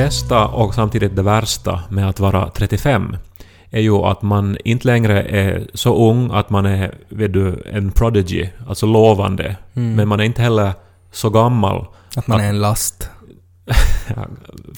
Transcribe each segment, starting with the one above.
Det bästa och samtidigt det värsta med att vara 35 är ju att man inte längre är så ung att man är vet du, en prodigy, alltså lovande. Mm. Men man är inte heller så gammal. Att man är en last. Ja,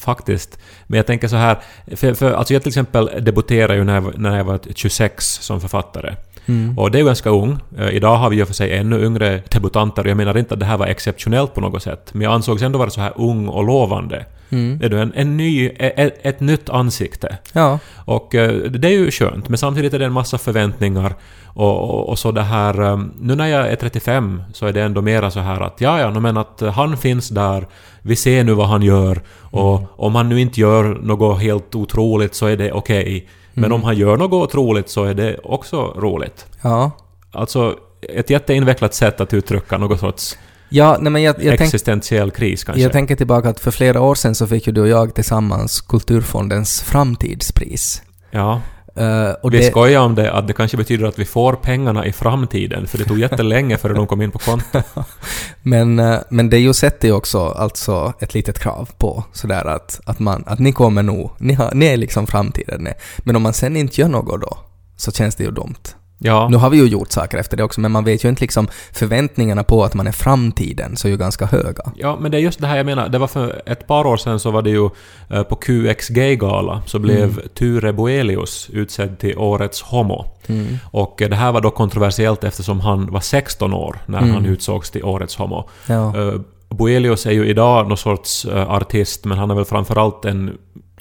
faktiskt. Men jag tänker så här, för, för, alltså jag till exempel debuterade ju när jag, var- när jag var 26 som författare. Mm. Och det är ju ganska ung. Eh, Idag har vi ju för sig ännu yngre debutanter och jag menar inte att det här var exceptionellt på något sätt. Men jag ansågs ändå vara så här ung och lovande. Mm. Det är då en, en ny, ett, ett nytt ansikte. Ja. Och eh, det är ju skönt, men samtidigt är det en massa förväntningar och, och, och så det här... eh, Nu när jag är 35 så är det ändå mera så här att ja, ja, men att han finns där, vi ser nu vad han gör och om han nu inte gör något helt otroligt så är det okej. Men om han gör något otroligt så är det också roligt. Ja. Alltså ett jätteinvecklat sätt att uttrycka något sorts Ja, nej men jag, jag, tänk, existentiell kris kanske. jag tänker tillbaka att för flera år sedan så fick ju du och jag tillsammans Kulturfondens framtidspris. Ja. Eh, och Vi det, skojar om det, att det kanske betyder att vi får pengarna i framtiden, för det tog jättelänge före de kom in på kontot. men, eh, men det ju sätter ju också alltså ett litet krav på sådär att, att, man, att ni kommer nog, ni, har, ni är liksom framtiden. Men om man sen inte gör något då, så känns det ju dumt. Ja, Nu har vi ju gjort saker efter det också, men man vet ju inte liksom förväntningarna på att man är framtiden så är ju ganska höga. ja, men det är just det här jag menar. Det var för ett par år sedan så var det ju eh, på QX Gay-gala så blev Ture Boelius utsedd till Årets Homo. Mm. Och eh, det här var då kontroversiellt eftersom han var 16 år när Mm. han utsågs till Årets Homo. Ja. Eh, Boelius är ju idag någon sorts artist, men han är väl framförallt en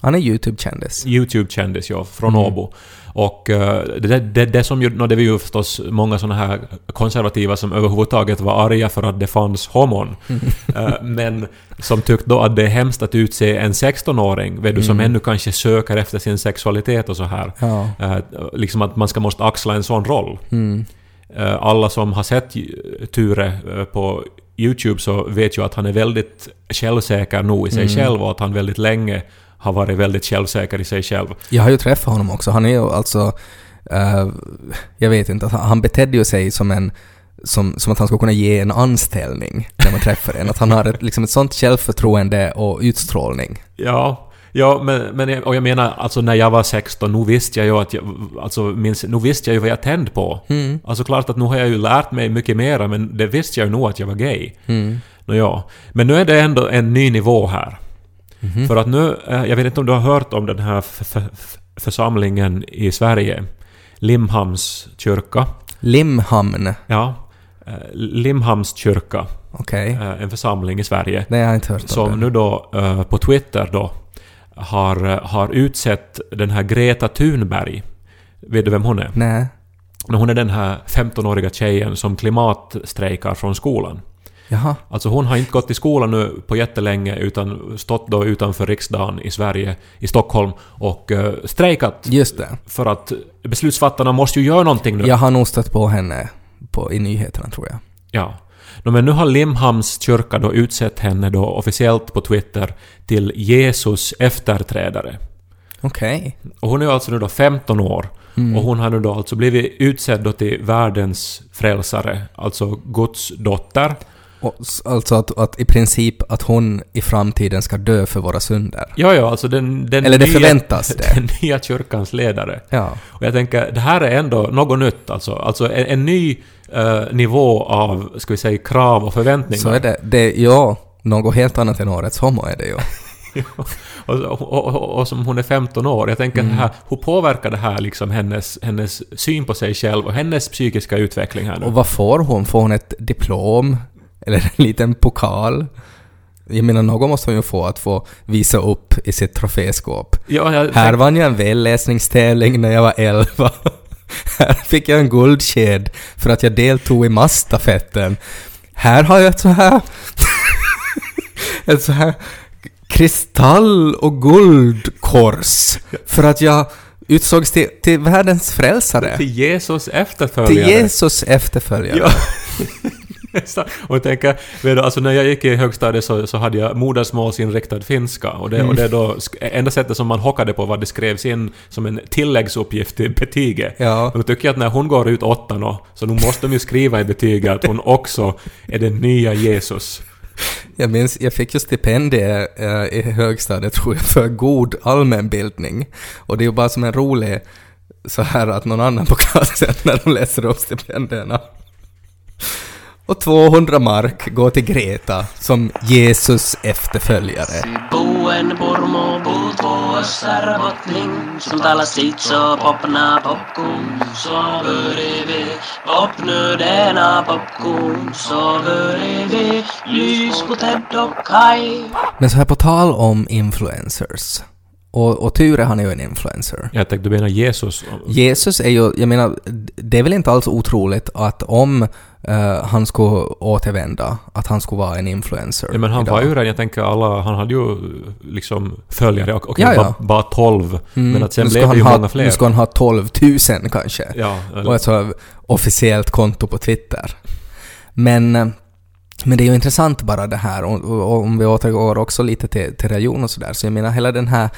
Han är YouTube-kändis. YouTube-kändis, ja, från Mm. Åbo. Och eh, det, det, det som no, det var ju förstås många såna här konservativa som överhuvudtaget var arga för att det fanns homon. Eh, men som tyckte då att det är hemskt att utse en 16-åring, vet du, som ännu kanske söker efter sin sexualitet och så här. Ja. Eh, liksom att man ska måste axla en sån roll. Mm. Alla som har sett Ture på YouTube så vet ju att han är väldigt självsäker nog i sig Mm. själv och att han väldigt länge har varit väldigt självsäker i sig själv. Jag har ju träffat honom också. Han är ju alltså... eh, jag vet inte, att han- betedde ju sig som en... Som, som att han skulle kunna ge en anställning när man träffar en. Att han har ett, liksom ett sånt självförtroende och utstrålning. Ja, ja men, men och jag menar alltså när jag var 16, nu visste jag ju att jag, alltså minns, nu visste jag ju vad jag tände på. Mm. Alltså klart att nu har jag ju lärt mig mycket mera, men det visste jag ju nog att jag var gay. Mm. Nå ja. Men nu är det ändå en ny nivå här. Mhm. För att nu, eh, jag vet inte om du har hört om den här församlingen i Sverige, Limhamns kyrka. Limhamn. Ja, eh, Limhamns kyrka, Okej. eh, en församling i Sverige. Nej, jag har inte hört om som den. nu då på Twitter då har, har utsett den här Greta Thunberg. Vet du vem hon är? Nej. Hon är den här 15-åriga tjejen som klimatstrejkar från skolan. Jaha. Alltså hon har inte gått i skolan nu på jättelänge utan stått då utanför riksdagen i Sverige, i Stockholm och uh, strejkat Just det. för att beslutsfattarna måste ju göra någonting nu. Jag har nog stött på henne på, i nyheterna, tror jag. Ja. Nå, men nu har Limhamns kyrka då utsett henne då officiellt på Twitter till Jesus efterträdare. Okej. Och hon är alltså nu då 15 år. Mm. Och hon har nu då alltså blivit utsedd då till världens frälsare, alltså Guds dotter. Och, alltså att, att i princip att hon i framtiden ska dö för våra synder. Ja, ja, alltså den, den Eller det nya, förväntas det. Den nya kyrkans ledare. Ja. Och jag tänker, det här är ändå något nytt alltså. Alltså en, en ny eh, nivå av, ska vi säga, krav och förväntningar. Så är det. det. Ja, något helt annat än årets homo är det ju. och, och, och, och som hon är 15 år. Jag tänker Mm. här, hur påverkar det här liksom hennes, hennes syn på sig själv och hennes psykiska utveckling här nu? Och vad får hon? Får hon ett diplom? Eller en liten pokal? Jag menar, något måste hon ju få att få visa upp i sitt troféskåp. ja, jag, Här vann jag en välläsningstävling när jag var 11. Här fick jag en guldsked för att jag deltog i massstafetten. Här har jag ett så här... ett så här kristall och guldkors för att jag utsågs till, till världens frälsare. till Jesus Till efterföljare. Jesus efterföljare. Ja. Så- och tänker, vet du, alltså när jag gick i högstadiet så, så hade jag modersmålsinriktad finska och det, och det är då sk- enda sättet som man hockade på var att det skrevs in som en tilläggsuppgift till betyget. Ja. Och då tycker jag att när hon går ut åttan och, så nu måste de ju skriva i betyget att hon också är den nya Jesus. Jag minns, jag fick ju stipendier eh, i högstadiet tror jag för god allmänbildning. Och det är ju bara som en rolig så här att någon annan på klassen när de läser upp stipendierna. Och 200 mark går till Greta som Jesus efterföljare. Men så här på tal om influencers. Och, och Ture han är ju en influencer. Jag tänkte du menar Jesus? Jesus är ju, jag menar, det är väl inte alls otroligt att om eh, han skulle återvända, att han skulle vara en influencer. Ja, men han idag. var ju redan, jag tänker alla, han hade ju liksom följare, och- okej, Ja, ja. Bara, bara 12, Mm, men att sen blev det han ju ha, många fler. Nu ska han ha 12 000 kanske. Ja, Och ett så officiellt konto på Twitter. Men, eh, men det är ju intressant bara det här, och, och, och om vi återgår också lite till, till religion och sådär, så jag menar hela den här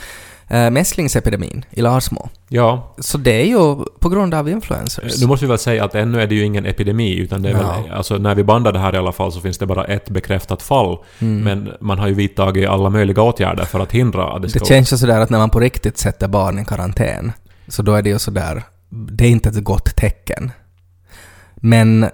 äh, mässlingsepidemin i Larsmo. ja, Så det är ju på grund av influencers. nu måste vi väl säga att ännu är det ju ingen epidemi, utan det är väl, Ja. alltså när vi bandar det här i alla fall så finns det bara ett bekräftat fall, Mm. men man har ju vidtagit alla möjliga åtgärder för att hindra att det ska... Det känns ju sådär att när man på riktigt sätter barn i karantän, så då är det ju sådär, det är inte ett gott tecken. Men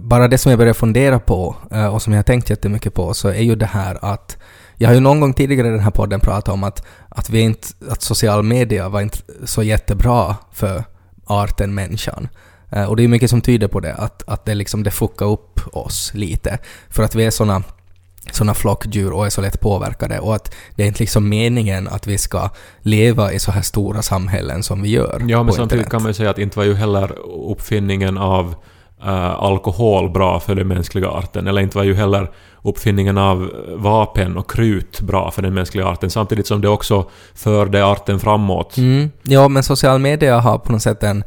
bara det som jag börjar fundera på, eh, och som jag har tänkt jättemycket på, så är ju det här att jag har ju någon gång tidigare i den här podden pratat om att, att, vi inte, att social media var inte så jättebra för arten människan. Eh, och det är mycket som tyder på det, att, att det, liksom, det fuckar upp oss lite. För att vi är såna såna flockdjur och är så lätt påverkade och att det är inte liksom meningen att vi ska leva i så här stora samhällen som vi gör Ja, men samtidigt kan man ju säga att inte var ju heller uppfinningen av eh, alkohol bra för den mänskliga arten, eller inte var ju heller uppfinningen av vapen och krut bra för den mänskliga arten, samtidigt som det också förde arten framåt. Mm. Ja, men social media har på något sätt en,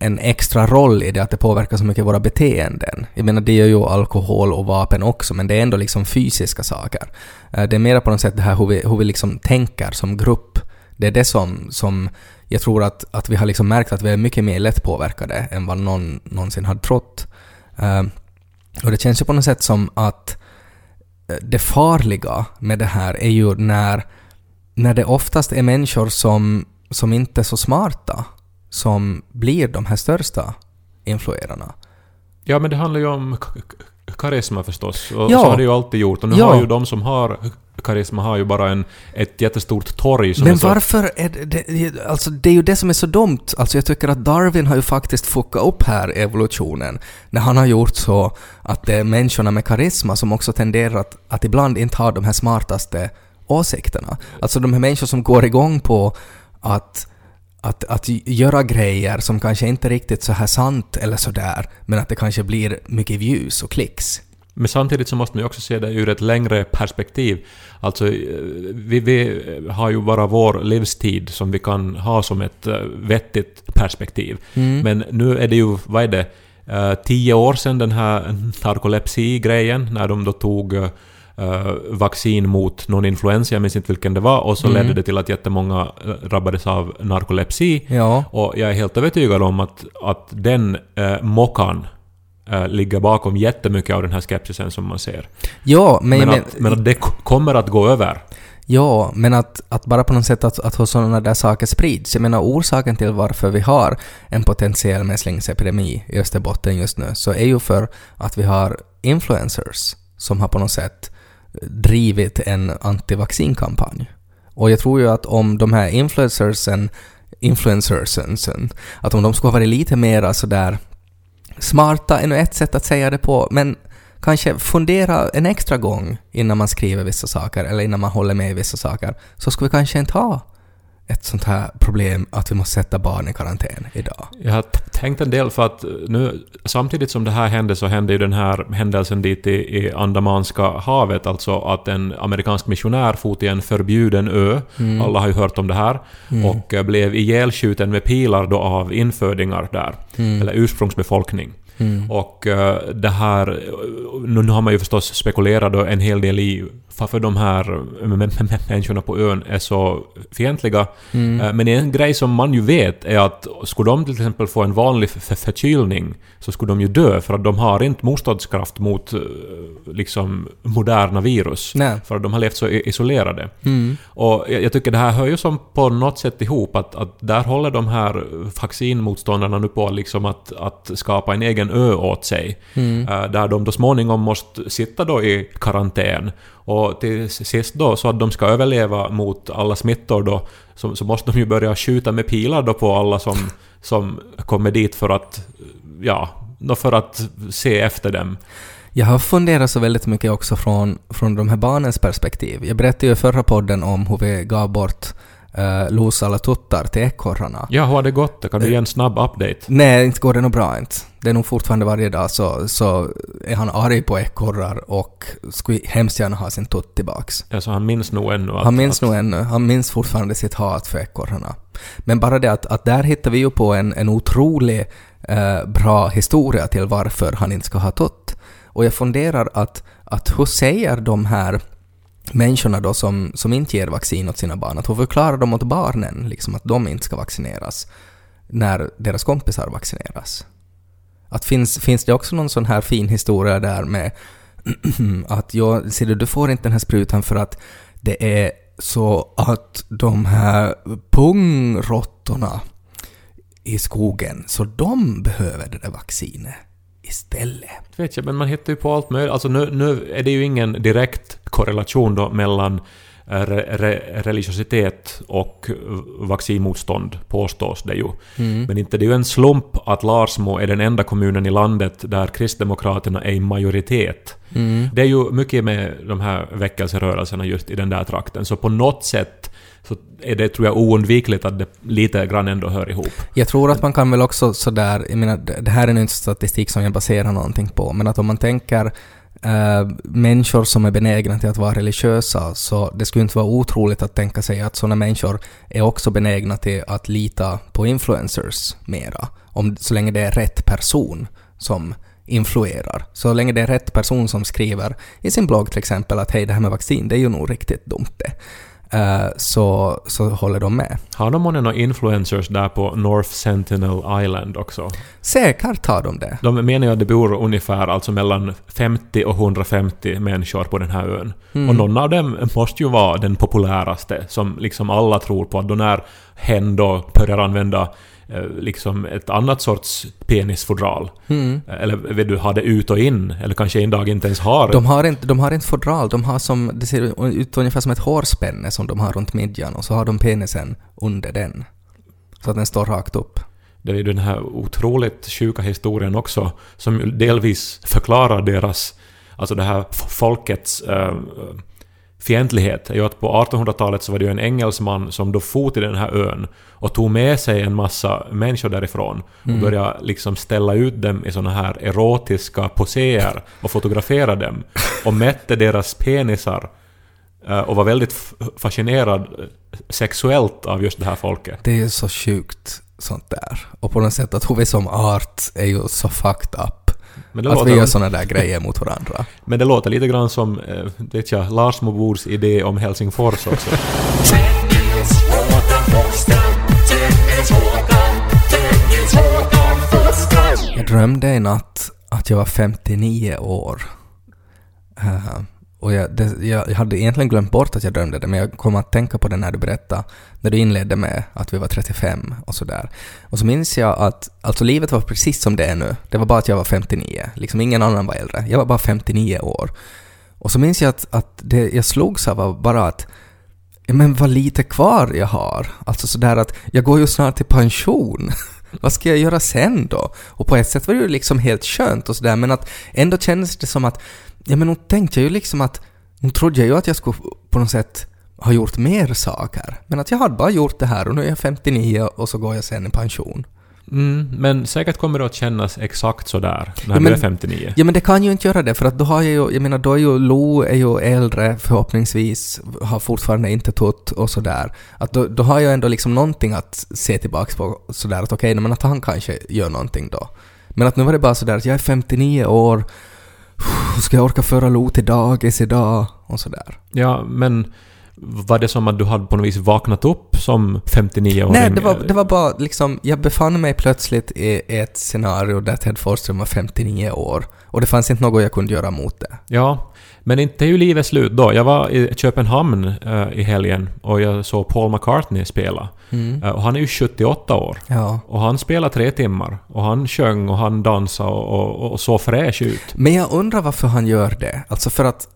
en extra roll i det att det påverkar så mycket våra beteenden. Jag menar, det gör ju alkohol och vapen också, men det är ändå liksom fysiska saker. Eh, det är mer på något sätt det här hur vi, hur vi liksom tänker som grupp. Det är det som, som jag tror att, att vi har liksom märkt att vi är mycket mer lättpåverkade än vad någon någonsin hade trott. Eh, och det känns ju på något sätt som att eh, det farliga med det här är ju när, när det oftast är människor som, som inte är så smarta som blir de här största influerarna. Ja, men det handlar ju om karisma förstås, och Ja. så har det ju alltid gjort. Och nu Ja. har ju de som har karisma har ju bara en, ett jättestort torg som Men är så... varför är det, det, alltså det är ju det som är så dumt. Alltså jag tycker att Darwin har ju faktiskt fuckat upp här evolutionen när han har gjort så att det är människorna med karisma som också tenderar att, att ibland inte ha de här smartaste åsikterna. Alltså de här människor som går igång på att att, att göra grejer som kanske inte är riktigt så här sant eller sådär, men att det kanske blir mycket views och klicks. Men samtidigt så måste man ju också se det ur ett längre perspektiv. Alltså, eh, vi, vi har ju bara vår livstid som vi kan ha som ett eh, vettigt perspektiv. Mm. Men nu är det ju, vad är det, eh, tio år sedan den här narkolepsi-grejen, när de då tog eh, vaccin mot någon influensa, jag minns inte vilken det var, och så Mm. ledde det till att jättemånga eh, drabbades av narkolepsi. Ja. Och jag är helt övertygad om att, att den eh, mockan eh, ligger bakom jättemycket av den här skepsisen som man ser. Ja, men, Men, men, att, men att det kommer att gå över. Ja, men att, att bara på något sätt att, att sådana där saker sprids. Jag menar orsaken till varför vi har en potentiell mässlingsepidemi i Österbotten just nu, så är ju för att vi har influencers som har på något sätt drivit en antivaccinkampanj. Och jag tror ju att om de här influencersen, influencersen, att om de skulle ha varit lite mera sådär smarta, ännu ett sätt att säga det på, men kanske fundera en extra gång innan man skriver vissa saker eller innan man håller med i vissa saker, så skulle vi kanske inte ha ett sånt här problem att vi måste sätta barn i karantän idag. Jag har tänkt en del för att nu, samtidigt som det här hände så hände ju den här händelsen dit i, i Andamanska havet, alltså att en amerikansk missionär for till en förbjuden ö, Mm. alla har ju hört om det här, och eh, blev ihjälskjuten med pilar då av infödingar där, Mm. eller ursprungsbefolkning. Mm. Och eh, det här... Nu nu har man ju förstås spekulerat då en hel del i varför de här mä- mä- mä- människorna på ön är så fientliga. Äh, Men en grej som man ju vet är att skulle de till exempel få en vanlig förkylning så skulle de ju dö för att de har inte motståndskraft mot äh, liksom moderna virus. Nej. För att de har levt så isolerade. Mm. Och jag, jag tycker det här hör ju som på något sätt ihop att, att där håller de här vaccinmotståndarna nu på liksom att, att skapa en egen ö åt sig. Eh, där de då småningom måste sitta då i karantän. Och till sist då, så att de ska överleva mot alla smittor då, så, så måste de ju börja skjuta med pilar då på alla som, som kommer dit för att, ja, för att se efter dem. Jag har funderat så väldigt mycket också från, från de här barnens perspektiv. Jag berättade ju i förra podden om hur vi gav bort uh, Los alla tuttar till ekorrarna. Ja, hur har det gått? Kan du ge en snabb update? Nej, inte går det nog bra inte. Det är nog fortfarande varje dag så, så är han arg på ekorrar och skulle hemskt gärna ha sin tutt tillbaks. Alltså han minns nog ännu att... Han minns att, nog ännu, han minns fortfarande sitt hat för ekorrarna. Men bara det att, att där hittar vi ju på en, en otrolig eh, bra historia till varför han inte ska ha tutt. Och jag funderar att, att hur säger de här människorna då som, som inte ger vaccin åt sina barn, att hon förklarar dem åt barnen liksom att de inte ska vaccineras när deras kompisar vaccineras? Att finns, finns det också någon sån här fin historia där med att jag, ser du, du får inte den här sprutan för att det är så att de här pungråttorna i skogen, så de behöver det där vaccinet istället. Vet jag, men man hittar ju på allt möjligt. Alltså nu, nu är det ju ingen direkt korrelation då mellan eh, re, re, religiositet och vaccinmotstånd, påstås det ju. Men inte det är ju en slump att Larsmo är den enda kommunen i landet där Kristdemokraterna är i majoritet. Det är ju mycket med de här väckelserörelserna just i den där trakten, så på något sätt så är det, tror jag, oundvikligt att det lite grann ändå hör ihop. Jag tror att man kan väl också sådär, jag menar det här är nu inte statistik som jag baserar någonting på, men att om man tänker Uh, människor som är benägna till att vara religiösa, så det skulle inte vara otroligt att tänka sig att sådana människor är också benägna till att lita på influencers mera, om, så länge det är rätt person som influerar. Så länge det är rätt person som skriver i sin blogg till exempel att hej, det här med vaccin, det är ju nog riktigt dumt det. Eh, så, så håller de med. Har de månne några influencers där på North Sentinel Island också? Säkert har de det. De menar ju att det bor ungefär alltså mellan 50 och 150 människor på den här ön. Och någon av dem måste ju vara den populäraste, som liksom alla tror på. Att då när hen då börjar använda liksom ett annat sorts penisfodral, eller vill du ha det ut och in, eller kanske en dag inte ens har De har inte, de har inte fodral, de har som, det ser ut ungefär som ett hårspänne som de har runt midjan och så har de penisen under den. Så att den står rakt upp. Det är ju den här otroligt sjuka historien också, som delvis förklarar deras, alltså det här folkets äh, fientlighet. är ju att på 1800-talet så var det ju en engelsman som då for till den här ön och tog med sig en massa människor därifrån och började liksom ställa ut dem i såna här erotiska poséer och fotografera dem och mätte deras penisar eh, och var väldigt fascinerad eh, sexuellt av just det här folket. Det är ju så sjukt sånt där. Och på något sätt att vi som art är ju så fucked up. Men det Att vi låter- gör såna där grejer mot varandra. Men det låter lite grann som, eh, vet jag, Lars Mobors idé om Helsingfors också. Jag drömde i natt att jag var 59 år. Eh, och jag, det, jag, hade egentligen glömt bort att jag drömde det, men jag kom att tänka på det när du berättade, när du inledde med att vi var 35 och sådär. Och så minns jag att, alltså livet var precis som det är nu. Det var bara att jag var 59. Liksom ingen annan var äldre. Jag var bara 59 år. Och så minns jag att, att det jag slogs av var bara att Ja, men vad lite kvar jag har. Alltså sådär att jag går ju snart i pension. vad ska jag göra sen då? Och på ett sätt var det ju liksom helt skönt och sådär men att ändå kändes det som att, ja men nog tänkte jag ju liksom att, nog trodde jag ju att jag skulle på något sätt ha gjort mer saker. Men att jag hade bara gjort det här och nu är jag 59 och så går jag sen i pension. Mm, men säkert kommer det att kännas exakt sådär när Ja, du men- är 59. Ja men det kan ju inte göra det för att då har jag ju, jag menar då är ju Lo är ju äldre förhoppningsvis, har fortfarande inte tutt och sådär. Att då, då har jag ändå liksom någonting att se tillbaks på sådär att okej, men att han kanske gör någonting då. Men att nu var det bara sådär att jag är 59 år ska jag orka föra Lo till dagis idag? Och sådär. Ja, men var det som att du hade på något vis vaknat upp som 59-åring? Nej, det var, det var bara liksom, jag befann mig plötsligt i ett scenario där Ted Forsström var 59 år. Och det fanns inte något jag kunde göra mot det. Ja, men inte är ju livet slut då. Jag var i Köpenhamn eh, i helgen och jag såg Paul McCartney spela. Eh, och han är ju 78 år. Ja. Och han spelade tre timmar. Och han sjöng och han dansade och, och, och såg fräsch ut. Men jag undrar varför han gör det. Alltså för att,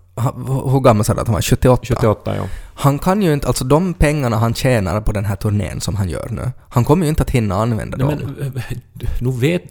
hur gammal sa du att han var? 78? 78, ja. Han kan ju inte, alltså de pengarna han tjänar på den här turnén som han gör nu, han kommer ju inte att hinna använda Nej, dem. men, eh, nu vet...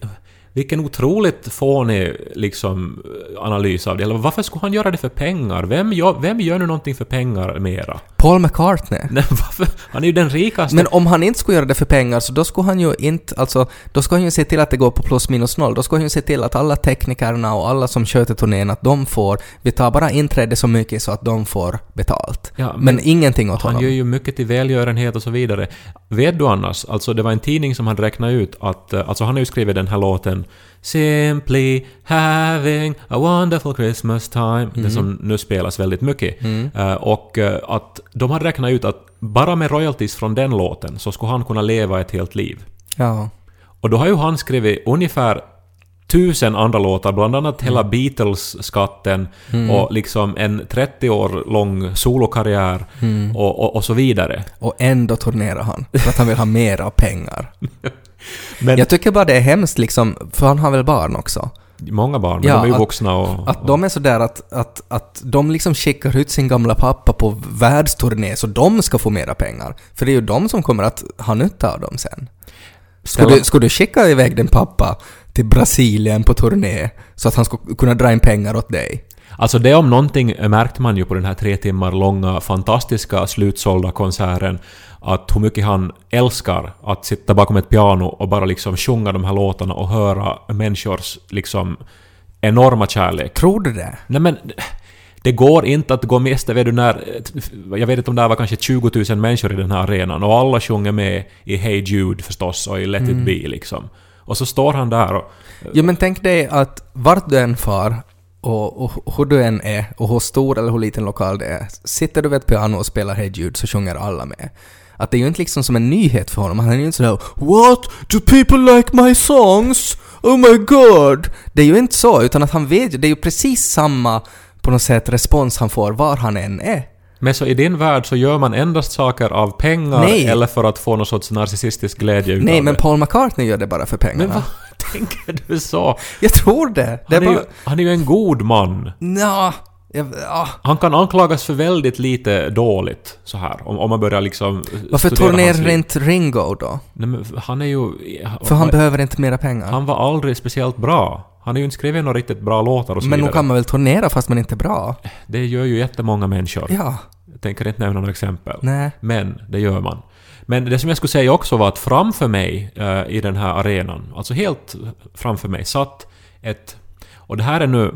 Vilken otroligt fånig liksom, analys av det. Eller varför skulle han göra det för pengar? Vem gör, vem gör nu någonting för pengar mera? Paul McCartney. Nej, varför? Han är ju den rikaste. Men om han inte skulle göra det för pengar så då skulle han ju inte, alltså, då skulle han ju se till att det går på plus minus noll. Då skulle han ju se till att alla teknikerna och alla som sköter turnén, att de får, vi tar bara inträde så mycket så att de får betalt. Ja, men, men ingenting åt Han honom. gör ju mycket till välgörenhet och så vidare. Vet du annars, alltså det var en tidning som hade räknat ut att, eh, alltså han har ju skrivit den här låten Simply having a wonderful Christmas time, det som nu spelas väldigt mycket. Eh, och eh, att de hade räknat ut att bara med royalties från den låten så skulle han kunna leva ett helt liv. Ja. Och då har ju han skrivit ungefär tusen andra låtar, bland annat hela Beatles-skatten och liksom en 30 år lång solokarriär och, och, och så vidare. Och ändå turnerar han, för att han vill ha mera pengar. Men Jag tycker bara det är hemskt liksom, för han har väl barn också. många barn, men Ja, de är ju att- vuxna och... Att de är sådär att, att, att de liksom skickar ut sin gamla pappa på världsturné så de ska få mera pengar. För det är ju de som kommer att ha nytta av dem sen. Skulle skulle du skicka iväg din pappa till Brasilien på turné så att han skulle kunna dra in pengar åt dig? Alltså det om någonting märkte man ju på den här tre timmar långa fantastiska slutsålda konserten att hur mycket han älskar att sitta bakom ett piano och bara liksom sjunga de här låtarna och höra människors liksom enorma kärlek. Tror du det? Nej men det går inte att gå miste, vet du när... Jag vet inte om det var kanske 20 000 människor i den här arenan och alla sjunger med i Hey Jude förstås och i Let it be liksom. Och så står han där och... Eh, ja men tänk dig att vart du än far och, och hur du än är och hur stor eller hur liten lokal det är, sitter du vid ett piano och spelar Hey Jude så sjunger alla med. Att det är ju inte liksom som en nyhet för honom, han är ju inte sådär “What? Do people like my songs? Oh my god!” Det är ju inte så, utan att han vet ju, det är ju precis samma på något sätt respons han får var han än är. Men så i din värld så gör man endast saker av pengar Nej. eller för att få någon sorts narcissistisk glädje utav Nej, men. Paul McCartney gör det bara för pengarna. Men vad tänker du så? Jag tror det. Det Han är bara... ju, han är ju en god man. Jag, ah. Han kan anklagas för väldigt lite dåligt så här om, om man börjar liksom Varför studera hans turnerar inte Ringo då? Nej, men han är ju... För han behöver inte mera pengar. han var aldrig speciellt bra. Han har ju inte skrivit några riktigt bra låtar och så Men nog vidare. kan man väl turnera fast man inte är bra? Det gör ju jättemånga människor. Ja. Jag tänker inte nämna några exempel. Nej. Men det gör man. Men det som jag skulle säga också var att framför mig eh, i den här arenan, alltså helt framför mig, satt ett... Och det här är nu...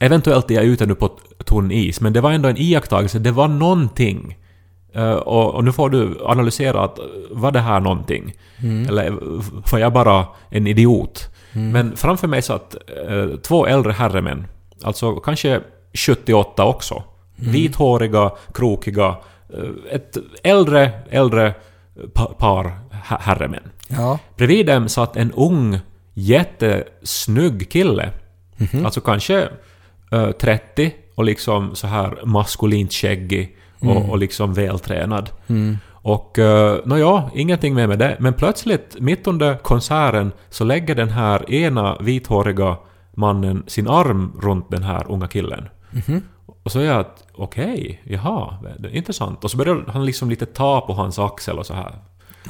Eventuellt är jag ute nu på tunn is, men det var ändå en iakttagelse. Det var någonting. Eh, och, och nu får du analysera att var det här någonting? Eller var jag bara en idiot? Men framför mig satt eh, två äldre herremän. Alltså kanske 78 också. Vithåriga, krokiga. eh, Ett äldre, äldre pa- par herremän. Ja. Bredvid dem satt en ung, jättesnygg kille. Alltså kanske eh, 30 och liksom så här maskulint skäggig och, och liksom vältränad. Och uh, nåja, ingenting mer med det. Men plötsligt, mitt under konserten, så lägger den här ena vithåriga mannen sin arm runt den här unga killen. Och så är jag att okej, jaha, det är intressant. Och så börjar han liksom lite ta på hans axel och så här.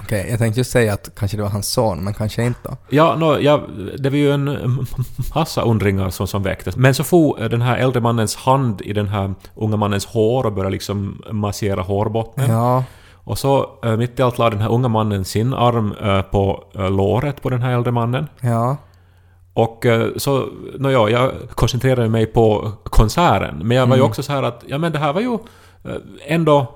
Okej, jag tänkte just säga att kanske det var hans son, men kanske inte. Ja, no, ja, det var ju en massa undringar som, som väcktes. Men så får den här äldre mannens hand i den här unga mannens hår och började liksom massera hårbotten. Ja. Och så eh, mitt i allt la den här unga mannen sin arm eh, på eh, låret på den här äldre mannen. Ja. Och så, nåja, jag koncentrerade mig på konserten. Men jag var ju också så här att, ja men det här var ju ändå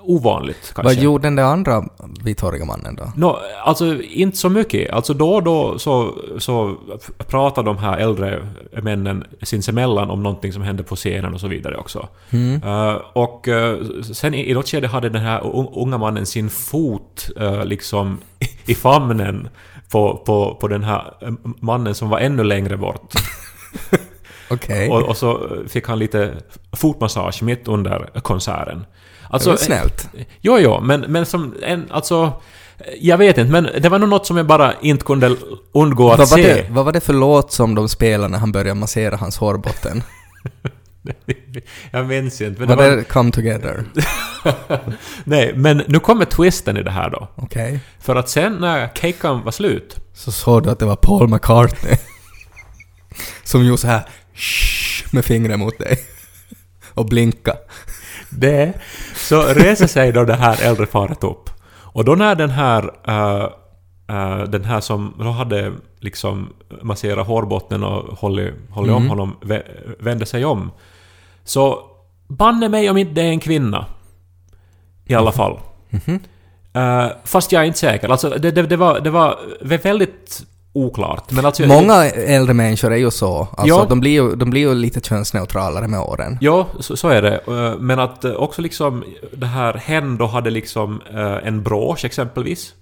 ovanligt Vad kanske. gjorde den där andra vithåriga mannen då? Nå, alltså inte så mycket. Alltså då och då så, så pratar de här äldre männen sinsemellan om någonting som hände på scenen och så vidare också. Eh, och eh, sen i, i något skede hade den här unga mannen sin fot eh, liksom i famnen på, på, på den här mannen som var ännu längre bort. Okej. Och, och så fick han lite fotmassage mitt under konserten. Det var snällt. Jo, jo, men, men som en, alltså... Jag vet inte, men det var nog något som jag bara inte kunde undgå att Vad var, se. det, vad var det för låt som de spelade när han började massera hans hårbotten? jag minns inte. Men det var var, det Come Together? Nej, men nu kommer twisten i det här då. Okej. För att sen när caken var slut, Så såg du att det var Paul McCartney. som gjorde så här med fingret mot dig. Och blinka. Det, så reser sig då det här äldre paret upp. Och då när den här, eh, eh, den här som då hade liksom masserat hårbotten och hållit, hållit om honom, vä- vände sig om. Så banne mig om inte det är en kvinna. I alla fall. Eh, fast jag är inte säker. Alltså det, det, det, var, det var väldigt oklart. Men alltså, Många äldre människor är ju så. Alltså, Ja. de, blir ju, de blir ju lite könsneutralare med åren. Ja, så, så är det. Eh, Men att eh, också liksom det här hen då hade liksom eh, en brosch exempelvis.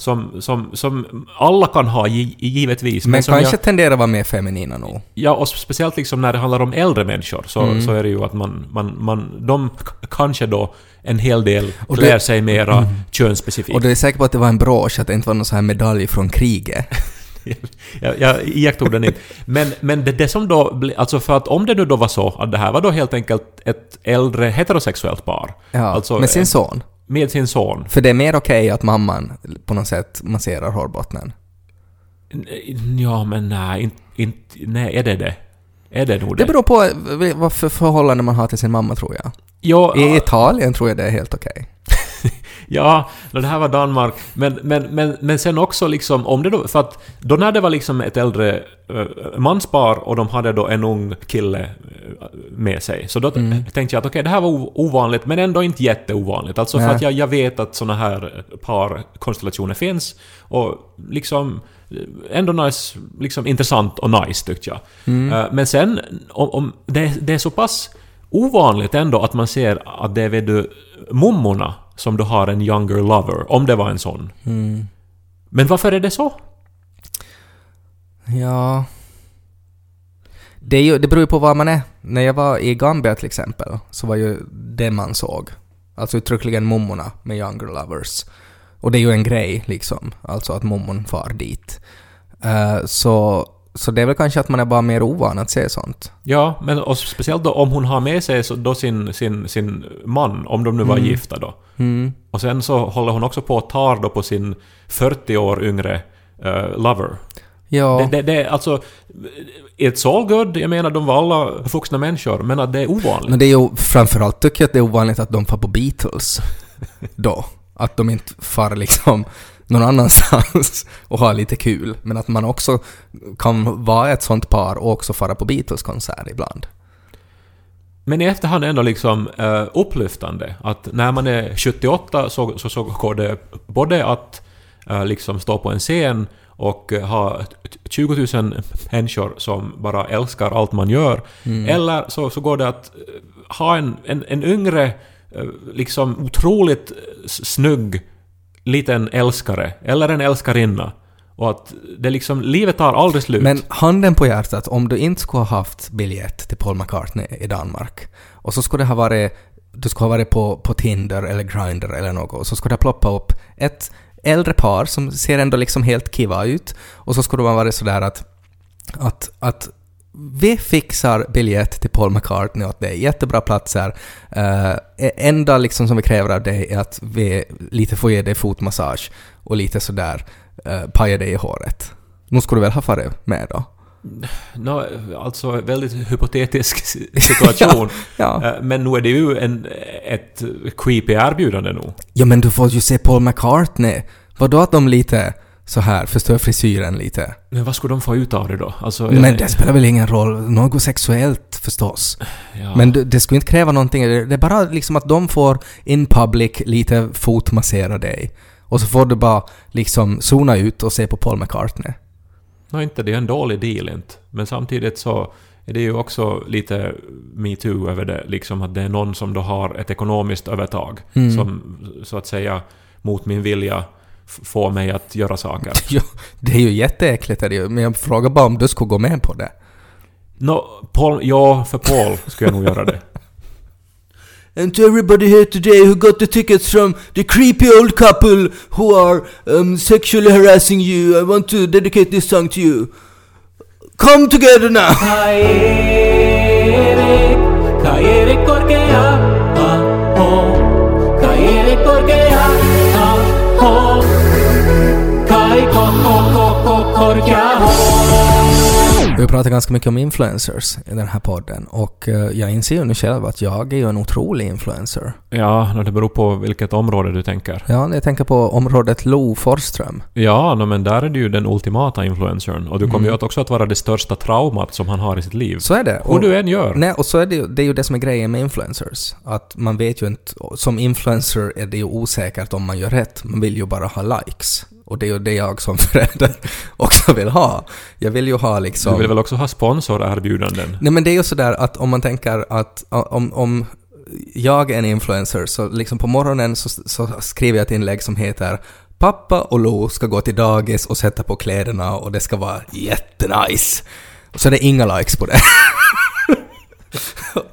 Som, som, som alla kan ha gi- givetvis. Men som kanske jag, tenderar att vara mer feminina nog. ja, och speciellt liksom när det handlar om äldre människor så, så är det ju att man, man, man... De kanske då en hel del Och klär det- sig mera könsspecifikt. Och du är säker på att det var en brosch, att det inte var någon sån här medalj från kriget? jag, jag iakttog den inte. Men, men det, det som då... Alltså för att om det nu då var så att det här var då helt enkelt ett äldre heterosexuellt par. Ja, Alltså, med sin eh, son. Med sin son. För det är mer okej att mamman på något sätt masserar hårbottnen. Ja, men nej, inte, inte, nej, är det det? Är det nog det? Det beror på eh, vad för förhållande man har till sin mamma tror jag. ja, I Italien tror jag det är helt okej. ja, det här var Danmark. Men, men, men, men sen också liksom, om det då, för att då när det var liksom ett äldre uh, manspar och de hade då en ung kille eh, med sig, så då t- tänkte jag att okej, det här var ovanligt, men ändå inte jätteovanligt. Alltså för Nej. att jag, jag vet att såna här eh, parkonstellationer finns och liksom eh, ändå nice, liksom intressant och nice tyckte jag. Eh, Men sen, om, om det, det är så pass ovanligt ändå att man ser att det är vet du, mummorna som du har en younger lover, om det var en sån. Men varför är det så? Ja... Det, är ju, det beror ju på var man är. När jag var i Gambia till exempel, så var ju det man såg. Alltså uttryckligen mummorna med younger lovers. Och det är ju en grej liksom, alltså att mummon far dit. Eh, så, så det är väl kanske att man är bara mer ovan att se sånt. Ja, men och speciellt då om hon har med sig så då sin, sin, sin man, om de nu var gifta då. Och sen så håller hon också på att tar då på sin 40 år yngre eh, lover. Ja, Det, det, det, alltså, it's all good, jag menar de var alla vuxna människor, men att det är ovanligt. men det är ju framförallt tycker jag att det är ovanligt att de far på Beatles. Då. Att de inte far liksom någon annanstans och har lite kul. Men att man också kan vara ett sånt par och också fara på Beatles-konsert ibland. Men i efterhand ändå liksom uh, upplyftande att när man är 78 så, så, så går det både att eh, liksom stå på en scen och eh, ha t- 20 000 människor som bara älskar allt man gör. Eller så, så går det att ha en, en, en yngre, liksom otroligt snygg liten älskare, eller en älskarinna. Och att det liksom, livet tar aldrig slut. Men handen på hjärtat, om du inte skulle ha haft biljett till Paul McCartney i Danmark och så skulle det ha varit, du skulle ha varit på, på Tinder eller Grindr eller något och så skulle det ha ploppat upp ett äldre par som ser ändå liksom helt kiva ut och så skulle det ha varit sådär att, att, att vi fixar biljett till Paul McCartney åt dig, jättebra platser. Uh, enda liksom som vi kräver av dig är att vi lite får ge dig fotmassage och lite sådär uh, paja dig i håret. Nu skulle du väl ha farit med då? No, alltså väldigt hypotetisk situation. Ja. Eh, Men nu är det ju en, ett creepy erbjudande nog. Ja men du får ju se Paul McCartney. Vadå att de lite så här, förstör frisyren lite. Men vad skulle de få ut av det då? Alltså, Men jag- det spelar väl ingen roll, något sexuellt förstås. ja. Men det, det skulle inte kräva någonting, det är bara liksom att de får in public lite fotmassera dig. Och så får du bara liksom zona ut och se på Paul McCartney. Nå, inte det är en dålig deal inte. Men samtidigt så är det ju också lite metoo över det. Liksom att det är någon som då har ett ekonomiskt övertag. Mm. Som så att säga mot min vilja f- får mig att göra saker. Ja, det är ju jätteäckligt är det ju, men jag frågar bara om du skulle gå med på det. Nå, Paul, ja, för Paul skulle jag nog göra det. And to everybody here today who got the tickets from the creepy old couple who are um, sexually harassing you, I want to dedicate this song to you. Come together now! ho kai ko ko ko ko kor kya ho Vi har pratat ganska mycket om influencers i den här podden och eh, jag inser ju nu själv att jag är ju en otrolig influencer. Ja, det beror på vilket område du tänker. Ja, jag tänker på området Lo Forsström. Ja, nå, men där är du ju den ultimata influencern. Och du kommer ju att också att vara det största traumat som han har i sitt liv. Så är det. Hur du än gör. Nej, och så är det ju, det är ju det som är grejen med influencers. Att man vet ju inte, som influencer är det ju osäkert om man gör rätt. Man vill ju bara ha likes. Och det är ju det jag som förälder också vill ha. Jag vill ju ha liksom... Du vill väl också ha sponsorerbjudanden? Nej men det är ju sådär att om man tänker att om, om jag är en influencer så liksom på morgonen så, så skriver jag ett inlägg som heter Pappa och Lo ska gå till dagis och sätta på kläderna och det ska vara jättenice. Och så är det inga likes på det.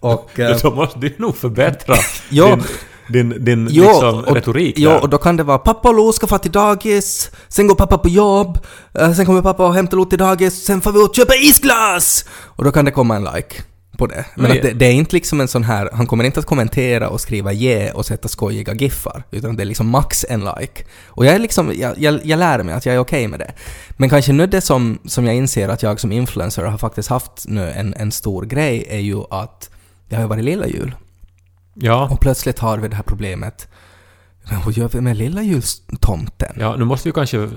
och... Då måste du nog förbättra Ja. din, din, din Jo, liksom, och, retorik där. och då kan det vara pappa och Lo ska få till dagis, sen går pappa på jobb, eh, sen kommer pappa och hämtar Lo till dagis, sen får vi ut och köpa isglass! Och då kan det komma en like på det. Men det, det är inte liksom en sån här, han kommer inte att kommentera och skriva yeah och sätta skojiga giffar, utan det är liksom max en like. Och jag är liksom, jag, jag, jag lär mig att jag är okej med det. Men kanske nu det som, som jag inser att jag som influencer har faktiskt haft nu en, en stor grej är ju att det har ju varit lilla jul. Ja. Och plötsligt har vi det här problemet. Men vad gör vi med lilla jultomten? ja, nu måste vi kanske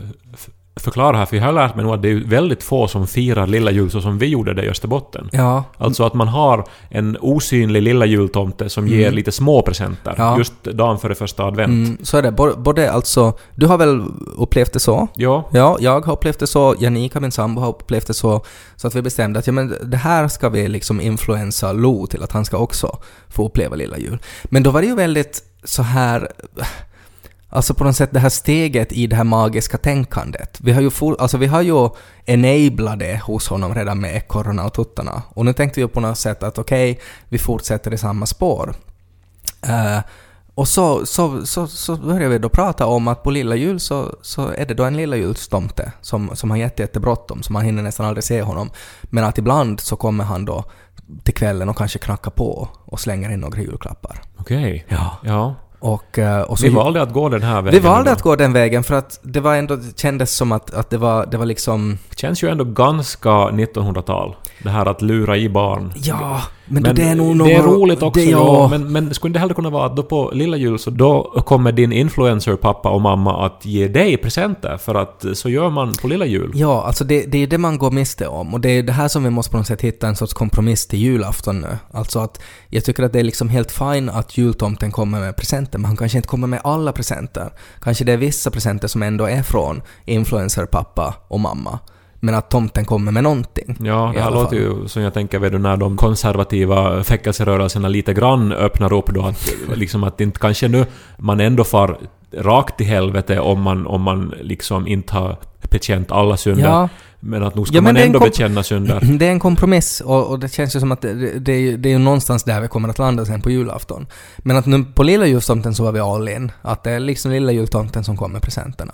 förklara här, för jag har lärt mig nog att det är väldigt få som firar lilla jul så som vi gjorde det i Österbotten. Ja, Alltså att man har en osynlig lilla jultomte som ger lite små presenter Mm. Ja. just dagen före första advent. mm, så är det. Både alltså, du har väl upplevt det så? Ja, Ja, jag har upplevt det så, Janika, min sambo, har upplevt det så. Så att vi bestämde att ja, men det här ska vi liksom influensa Lo till att han ska också få uppleva lilla jul. Men då var det ju väldigt så här... Alltså på något sätt det här steget i det här magiska tänkandet. Vi har ju, full, alltså vi har ju enablat det hos honom redan med ekorrarna och tuttarna. Och nu tänkte vi på något sätt att okej, vi fortsätter i samma spår. Eh, och så, så, så, så började vi då prata om att på lilla jul så, så är det då en lilla julstomte som, som har jätte, jättebråttom, så man hinner nästan aldrig se honom. Men att ibland så kommer han då till kvällen och kanske knackar på och slänger in några julklappar. okej. Ja. Ja. Och, eh, och så Vi valde att gå den här vi vägen. valde då. att gå den vägen för att det var ändå, det kändes som att, att det, var, det var liksom... känns ju ändå ganska 1900-tal. Det här att lura i barn. Ja, men, då det är nog det är roligt också, det, ja. Men, men skulle det heller kunna vara att då på lilla jul så då kommer din influencer pappa och mamma att ge dig presenter för att så gör man på lilla jul. Ja, alltså det, det är det man går miste om. Och det är det här som vi måste på något sätt hitta en sorts kompromiss till julafton nu. Alltså att jag tycker att det är liksom helt fine att jultomten kommer med presenter, men han kanske inte kommer med alla presenter. Kanske det är vissa presenter som ändå är från influencer pappa och mamma. Men att tomten kommer med någonting. Ja, det här låter fall. ju som jag tänker vet du, när de konservativa väckelserörelserna lite grann öppnar upp då att liksom att inte kanske nu man ändå far rakt till helvete om man, om man liksom inte har bekänt alla synder. Ja, Men att nog ska Ja, man ändå bekänna synder. det är en kompromiss och, och det känns ju som att det, det, är, ju- det är ju någonstans där vi kommer att landa sen på julafton. Men att nu på lilla jultomten så var vi all in. Att det är liksom lilla jultomten som kommer presenterna.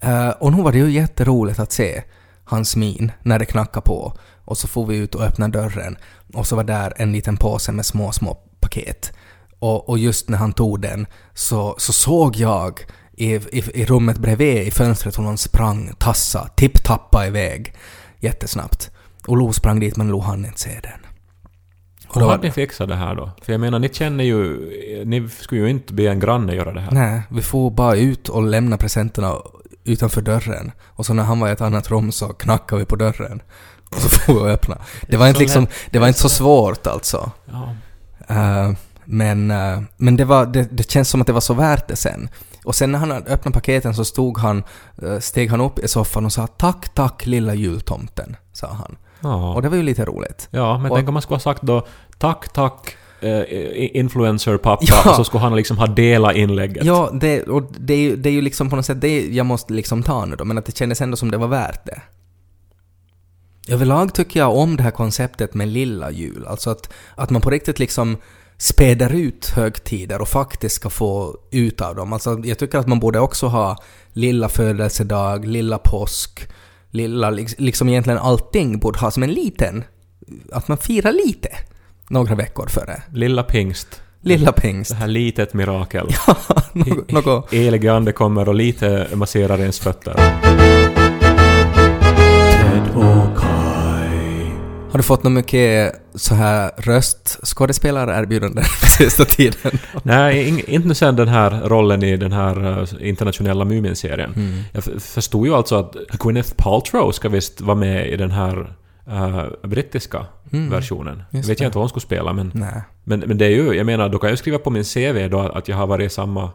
Eh, och nu var det ju jätteroligt att se hans min när det knackade på. Och så får vi ut och öppna dörren. Och så var där en liten påse med små, små paket. Och, och just när han tog den så, så såg jag i, i, i rummet bredvid i fönstret hur någon sprang, tassa, tipptappa iväg jättesnabbt. Och Lo sprang dit men Lo hann inte se den. Och då hade ni fixat det här då? För jag menar, ni känner ju... Ni skulle ju inte be en granne göra det här. Nej, vi får bara ut och lämna presenterna utanför dörren. Och så när han var i ett annat rum så knackade vi på dörren. Och så får vi öppna. Det var inte så liksom, det var inte så svårt alltså. Ja. Eh, men eh, men det, var, det, det känns som att det var så värt det sen. Och sen när han öppnat paketen så stod han, eh, steg han upp i soffan och sa ”Tack, tack lilla jultomten”, sa han. Ja. Och det var ju lite roligt. Ja, men Och- tänk om man skulle ha sagt då tack, tack eh, influencer-pappa Ja. och så skulle han liksom ha delat inlägget. Ja, det, och det, är ju, det är ju liksom på något sätt det jag måste liksom ta nu då, men att det kändes ändå som det var värt det. Överlag tycker jag om det här konceptet med lilla jul, alltså att, att man på riktigt liksom späder ut högtider och faktiskt ska få ut av dem. Alltså jag tycker att man borde också ha lilla födelsedag, lilla påsk, lilla, liks- liksom egentligen allting borde ha som en liten, att man firar lite några veckor före. Lilla pingst. Lilla pingst. Det här litet mirakel. Något, något Helige Ande kommer och lite masserar ens fötter. Ted och Kai. Har du fått något mycket så här röstskådespelarerbjudanden på sista tiden? Nej, ing- inte sen den här rollen i den här eh, internationella Mumin-serien. Mm. Jag förstod ju alltså att Gwyneth Paltrow ska visst vara med i den här eh, brittiska versionen. Jag just vet det. jag inte vad hon skulle spela, men, men, men det är ju, jag menar, då kan jag skriva på min CV då att jag har varit i samma,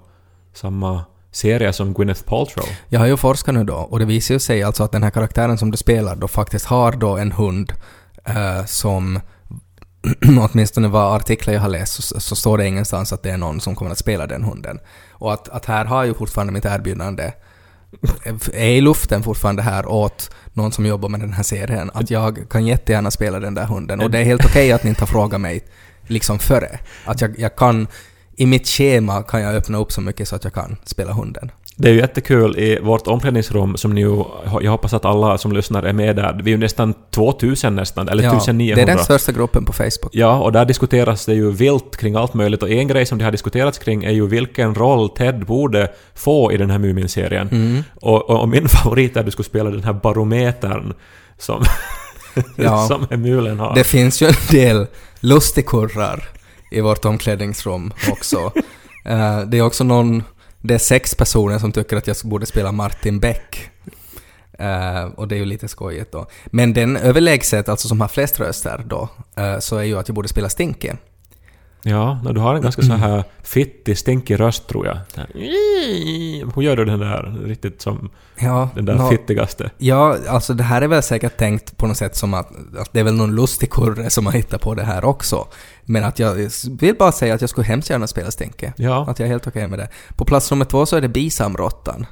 samma serie som Gwyneth Paltrow. Jag har ju forskat nu då och det visar ju sig alltså att den här karaktären som du spelar då faktiskt har då en hund eh, som åtminstone vad artiklar jag har läst så, så står det ingenstans att det är någon som kommer att spela den hunden. Och att, att här har ju fortfarande mitt erbjudande är i luften fortfarande här åt någon som jobbar med den här serien. Att jag kan jättegärna spela den där hunden. Och det är helt okej att ni inte har frågat mig liksom före. Att jag, jag kan, i mitt schema kan jag öppna upp så mycket så att jag kan spela hunden. Det är ju jättekul i vårt omklädningsrum som ni ju, jag hoppas att alla som lyssnar är med där. Vi är ju nästan 2000 nästan, eller 1900. det är den största gruppen på Facebook. Ja, och där diskuteras det ju vilt kring allt möjligt och en grej som det har diskuterats kring är ju vilken roll Ted borde få i den här Mumin-serien. Mm. Och, och, och min favorit är att du skulle spela den här barometern som, Ja. som Emulen har. Det finns ju en del lustigkurrar i vårt omklädningsrum också. Eh, det är också någon, det är sex personer som tycker att jag borde spela Martin Beck. Eh, och det är ju lite skojigt då. Men den överlägset, alltså som har flest röster då, eh, så är ju att jag borde spela Stinky. Ja, no, du har en ganska så här fittig, stinkig röst tror jag. Hur gör du den där riktigt som Ja, den där nå- fittigaste? Ja, alltså det här är väl säkert tänkt på något sätt som att, att det är väl någon lustig kurre som har hittat på det här också. Men att jag vill bara säga att jag skulle hemskt gärna spela Stinky. Ja, Att jag är helt okej med det. På plats nummer två så är det Bisamrottan.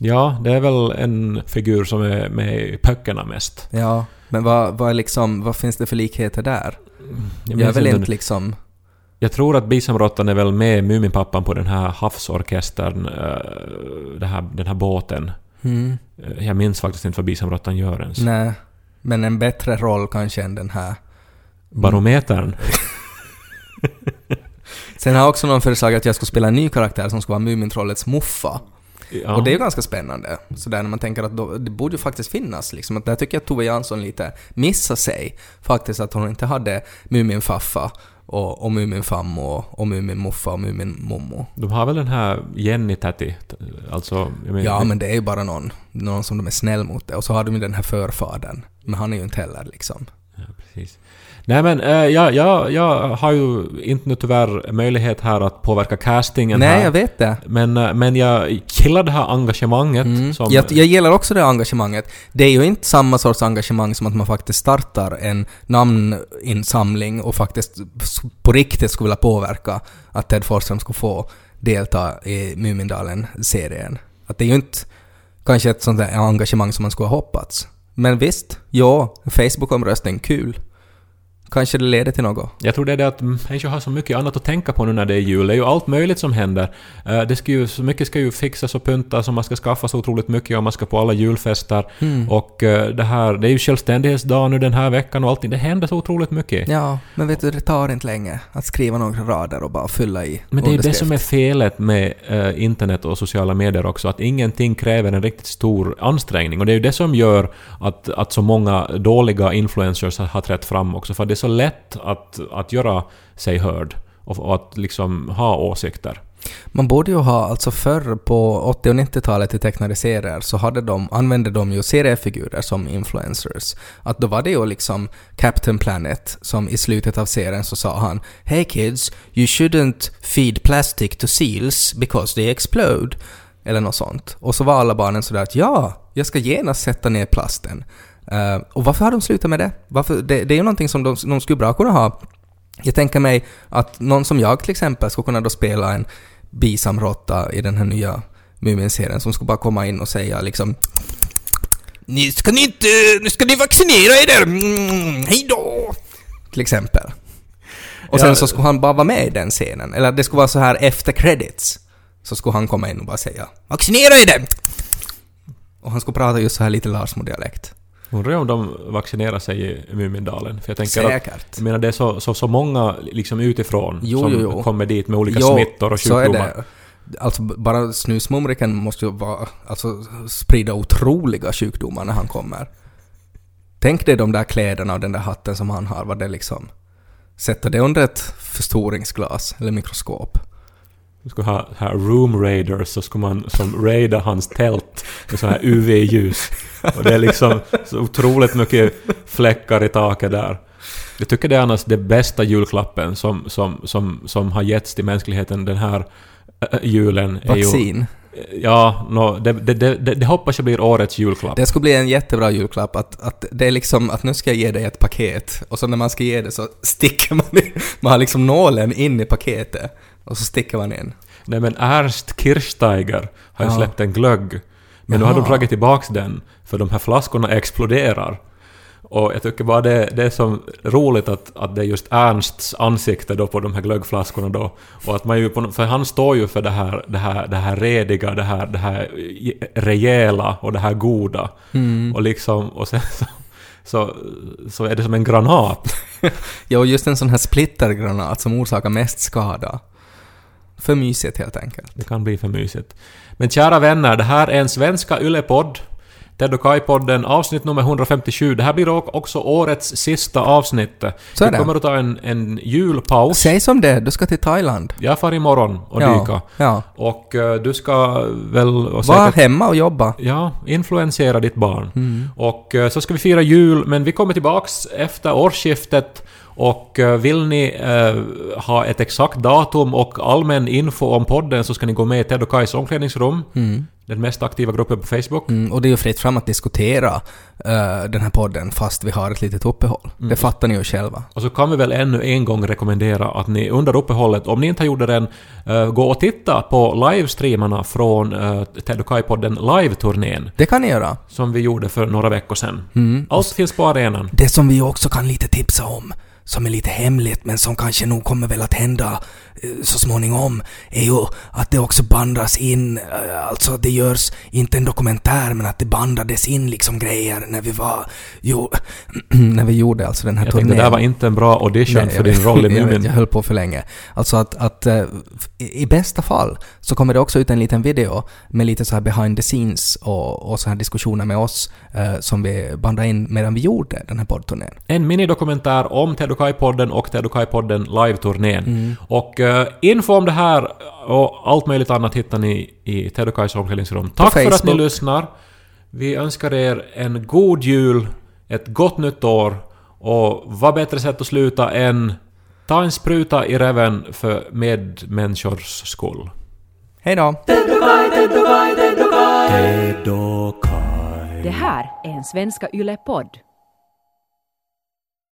ja, det är väl en figur som är med i böckerna mest. Ja, men vad, vad, är liksom, vad finns det för likheter där? Jag, är minns väl inte- inte liksom... Jag tror att Bisamrottan är väl med Muminpappan på den här havsorkestern, eh, här, den här båten. Mm, Eh, Jag minns faktiskt inte vad Bisamrottan gör ens. nej. Men en bättre roll kanske än den här. Barometern? Sen har också någon föreslagit att jag skulle spela en ny karaktär som skulle vara Mumintrollets Muffa. Ja. Och det är ju ganska spännande. Så där när man tänker att då, det borde ju faktiskt finnas liksom. Att där tycker jag att Tove Jansson lite missar sig. Faktiskt att hon inte hade Muminfaffa och, och Muminfam och, och Muminmuffa och Muminmommo. De har väl den här Jenny Täti, alltså... Menar, Ja, men det är ju bara någon, någon som de är snäll mot det. Och så har de ju den här förfadern. Men han är ju inte heller liksom. Ja, precis. Nej men eh, jag, jag, jag har ju inte nu tyvärr möjlighet här att påverka castingen Nej, här. jag vet det. Men, eh, men jag gillar det här engagemanget Mm. som... Jag, jag gillar också det engagemanget. Det är ju inte samma sorts engagemang som att man faktiskt startar en namninsamling och faktiskt på riktigt skulle vilja påverka att Ted Forsström skulle få delta i Mumindalen-serien. Att det är ju inte kanske ett sånt där engagemang som man skulle ha hoppats. Men visst, ja, Facebook-omröstning, kul. Kanske det leder till något. Jag tror det är det att människor har så mycket annat att tänka på nu när det är jul. Det är ju allt möjligt som händer. Eh, Det ska ju, så mycket ska ju fixas och pyntas och man ska skaffa så otroligt mycket och man ska på alla julfester. Mm. Och eh, det här, det är ju självständighetsdag nu den här veckan och allting. Det händer så otroligt mycket. Ja, men vet du, det tar inte länge att skriva några rader och bara fylla i Men det är ju det som är felet med eh, internet och sociala medier också, att ingenting kräver en riktigt stor ansträngning. Och det är ju det som gör att, att så många dåliga influencers har, trätt fram också, för det så lätt att, att göra sig hörd och, och att liksom ha åsikter. Man borde ju ha, alltså förr på 80 och 90-talet i tecknade serier så hade de, använde de ju seriefigurer som influencers. Att då var det ju liksom Captain Planet som i slutet av serien så sa han Hey kids, you shouldn't feed plastic to seals because they explode. Eller något sånt. Och så var alla barnen sådär att ja, jag ska genast sätta ner plasten. Eh, och varför har de slutat med det? Varför, det, det är ju någonting som de, de skulle bra kunna ha jag tänker mig att någon som jag till exempel skulle kunna då spela en bisamråtta i den här nya Mumin-serien som skulle bara komma in och säga liksom Ni ska ni inte, nu ska ni vaccinera er mm, hej då! Till exempel. Och sen Ja. så skulle han bara vara med i den scenen. Eller det skulle vara så här efter credits. Så skulle han komma in och bara säga Vaccinera er! Och han skulle prata just så här lite Larsmo-dialekt. Undrar om de vaccinerar sig i Mumindalen. För jag tänker att... Säkert. Jag menar det är så, så, så många liksom utifrån Jo, som jo, jo. kommer dit med olika Jo, smittor och så är sjukdomar. det. Alltså bara snusmumriken måste ju vara, alltså sprida otroliga sjukdomar när han kommer. Tänk dig de där kläderna och den där hatten som han har, vad det liksom... Sätta det under ett förstoringsglas eller mikroskop man skulle ha här room raiders så skulle man som raida hans tält med så här UV-ljus. Och det är liksom så otroligt mycket fläckar i taket där. Jag tycker det är annars den bästa julklappen som, som, som, som har getts till mänskligheten den här äh, julen. Är ju, Vaccin ja, no, det, det, det, det, hoppas jag blir årets julklapp. Det skulle bli en jättebra julklapp att, att det är liksom att nu ska jag ge dig ett paket och så när man ska ge det så sticker man in, man har liksom nålen in i paketet och så sticker man in. Nej men Ernst Kirchsteiger har ju Ja. släppt en glögg. Men nu har de Jaha. dragit tillbaks den, för de här flaskorna exploderar. Och jag tycker bara det, det är så roligt att, att det är just Ernsts ansikte då på de här glöggflaskorna då. Och att man ju på, för han står ju för det här, det här, det här rediga, det här, det här rejäla och det här goda. Mm. Och liksom, och sen så, så, så är det som en granat. Ja, och just en sån här splittergranat som orsakar mest skada. För mysigt helt enkelt. Det kan bli för mysigt. Men kära vänner, det här är en svenska yllepodd. Ted och Kai-podden, avsnitt nummer 157. Det här blir också årets sista avsnitt. Så Vi kommer att ta en, en julpaus. Säg som det, du ska till Thailand. Jag far imorgon och ja, dyka. Ja. Och eh, du ska väl... Och Var säkert, hemma och jobba. ja, influensera ditt barn. Mm. Och eh, så ska vi fira jul, men vi kommer tillbaks efter årsskiftet. Och eh, vill ni eh, ha ett exakt datum och allmän info om podden så ska ni gå med i Ted och Kais omklädningsrum. Mm. Den mest aktiva gruppen på Facebook. Mm, och det är ju fritt fram att diskutera eh, den här podden fast vi har ett litet uppehåll. Mm. Det fattar ni ju själva. Och så kan vi väl ännu en gång rekommendera att ni under uppehållet, om ni inte har gjort det än, eh, gå och titta på livestreamarna från uh, Ted och Kai-podden Live-turnén Det kan ni göra. som vi gjorde för några veckor sedan. Mm. Allt finns på arenan. Det som vi också kan lite tipsa om, som är lite hemligt men som kanske nog kommer väl att hända så småningom, är ju att det också bandas in, eh, alltså det görs inte en dokumentär men att det bandades in liksom grejer när vi var, jo, när vi gjorde alltså den här Jag turnén. tänkte det där var inte en bra audition Nej, för jag din roll i jag, Mumin. jag höll på för länge. Alltså att, att eh, i bästa fall så kommer det också ut en liten video med lite så här behind the scenes och, och så här diskussioner med oss eh, som vi bandade in medan vi gjorde den här poddturnén. En minidokumentär om Ted och Kai-podden och Ted och Kai-podden Live-turnén. Mm. Och eh, info om det här och allt möjligt annat hittar ni i Ted och omklädningsrum. Tack för att ni lyssnar. Vi önskar er en god jul, ett gott nytt år och vad bättre sätt att sluta än ta en spruta i räven för medmänniskors skull. Hej då! Det här är en Svenska Yle-podd.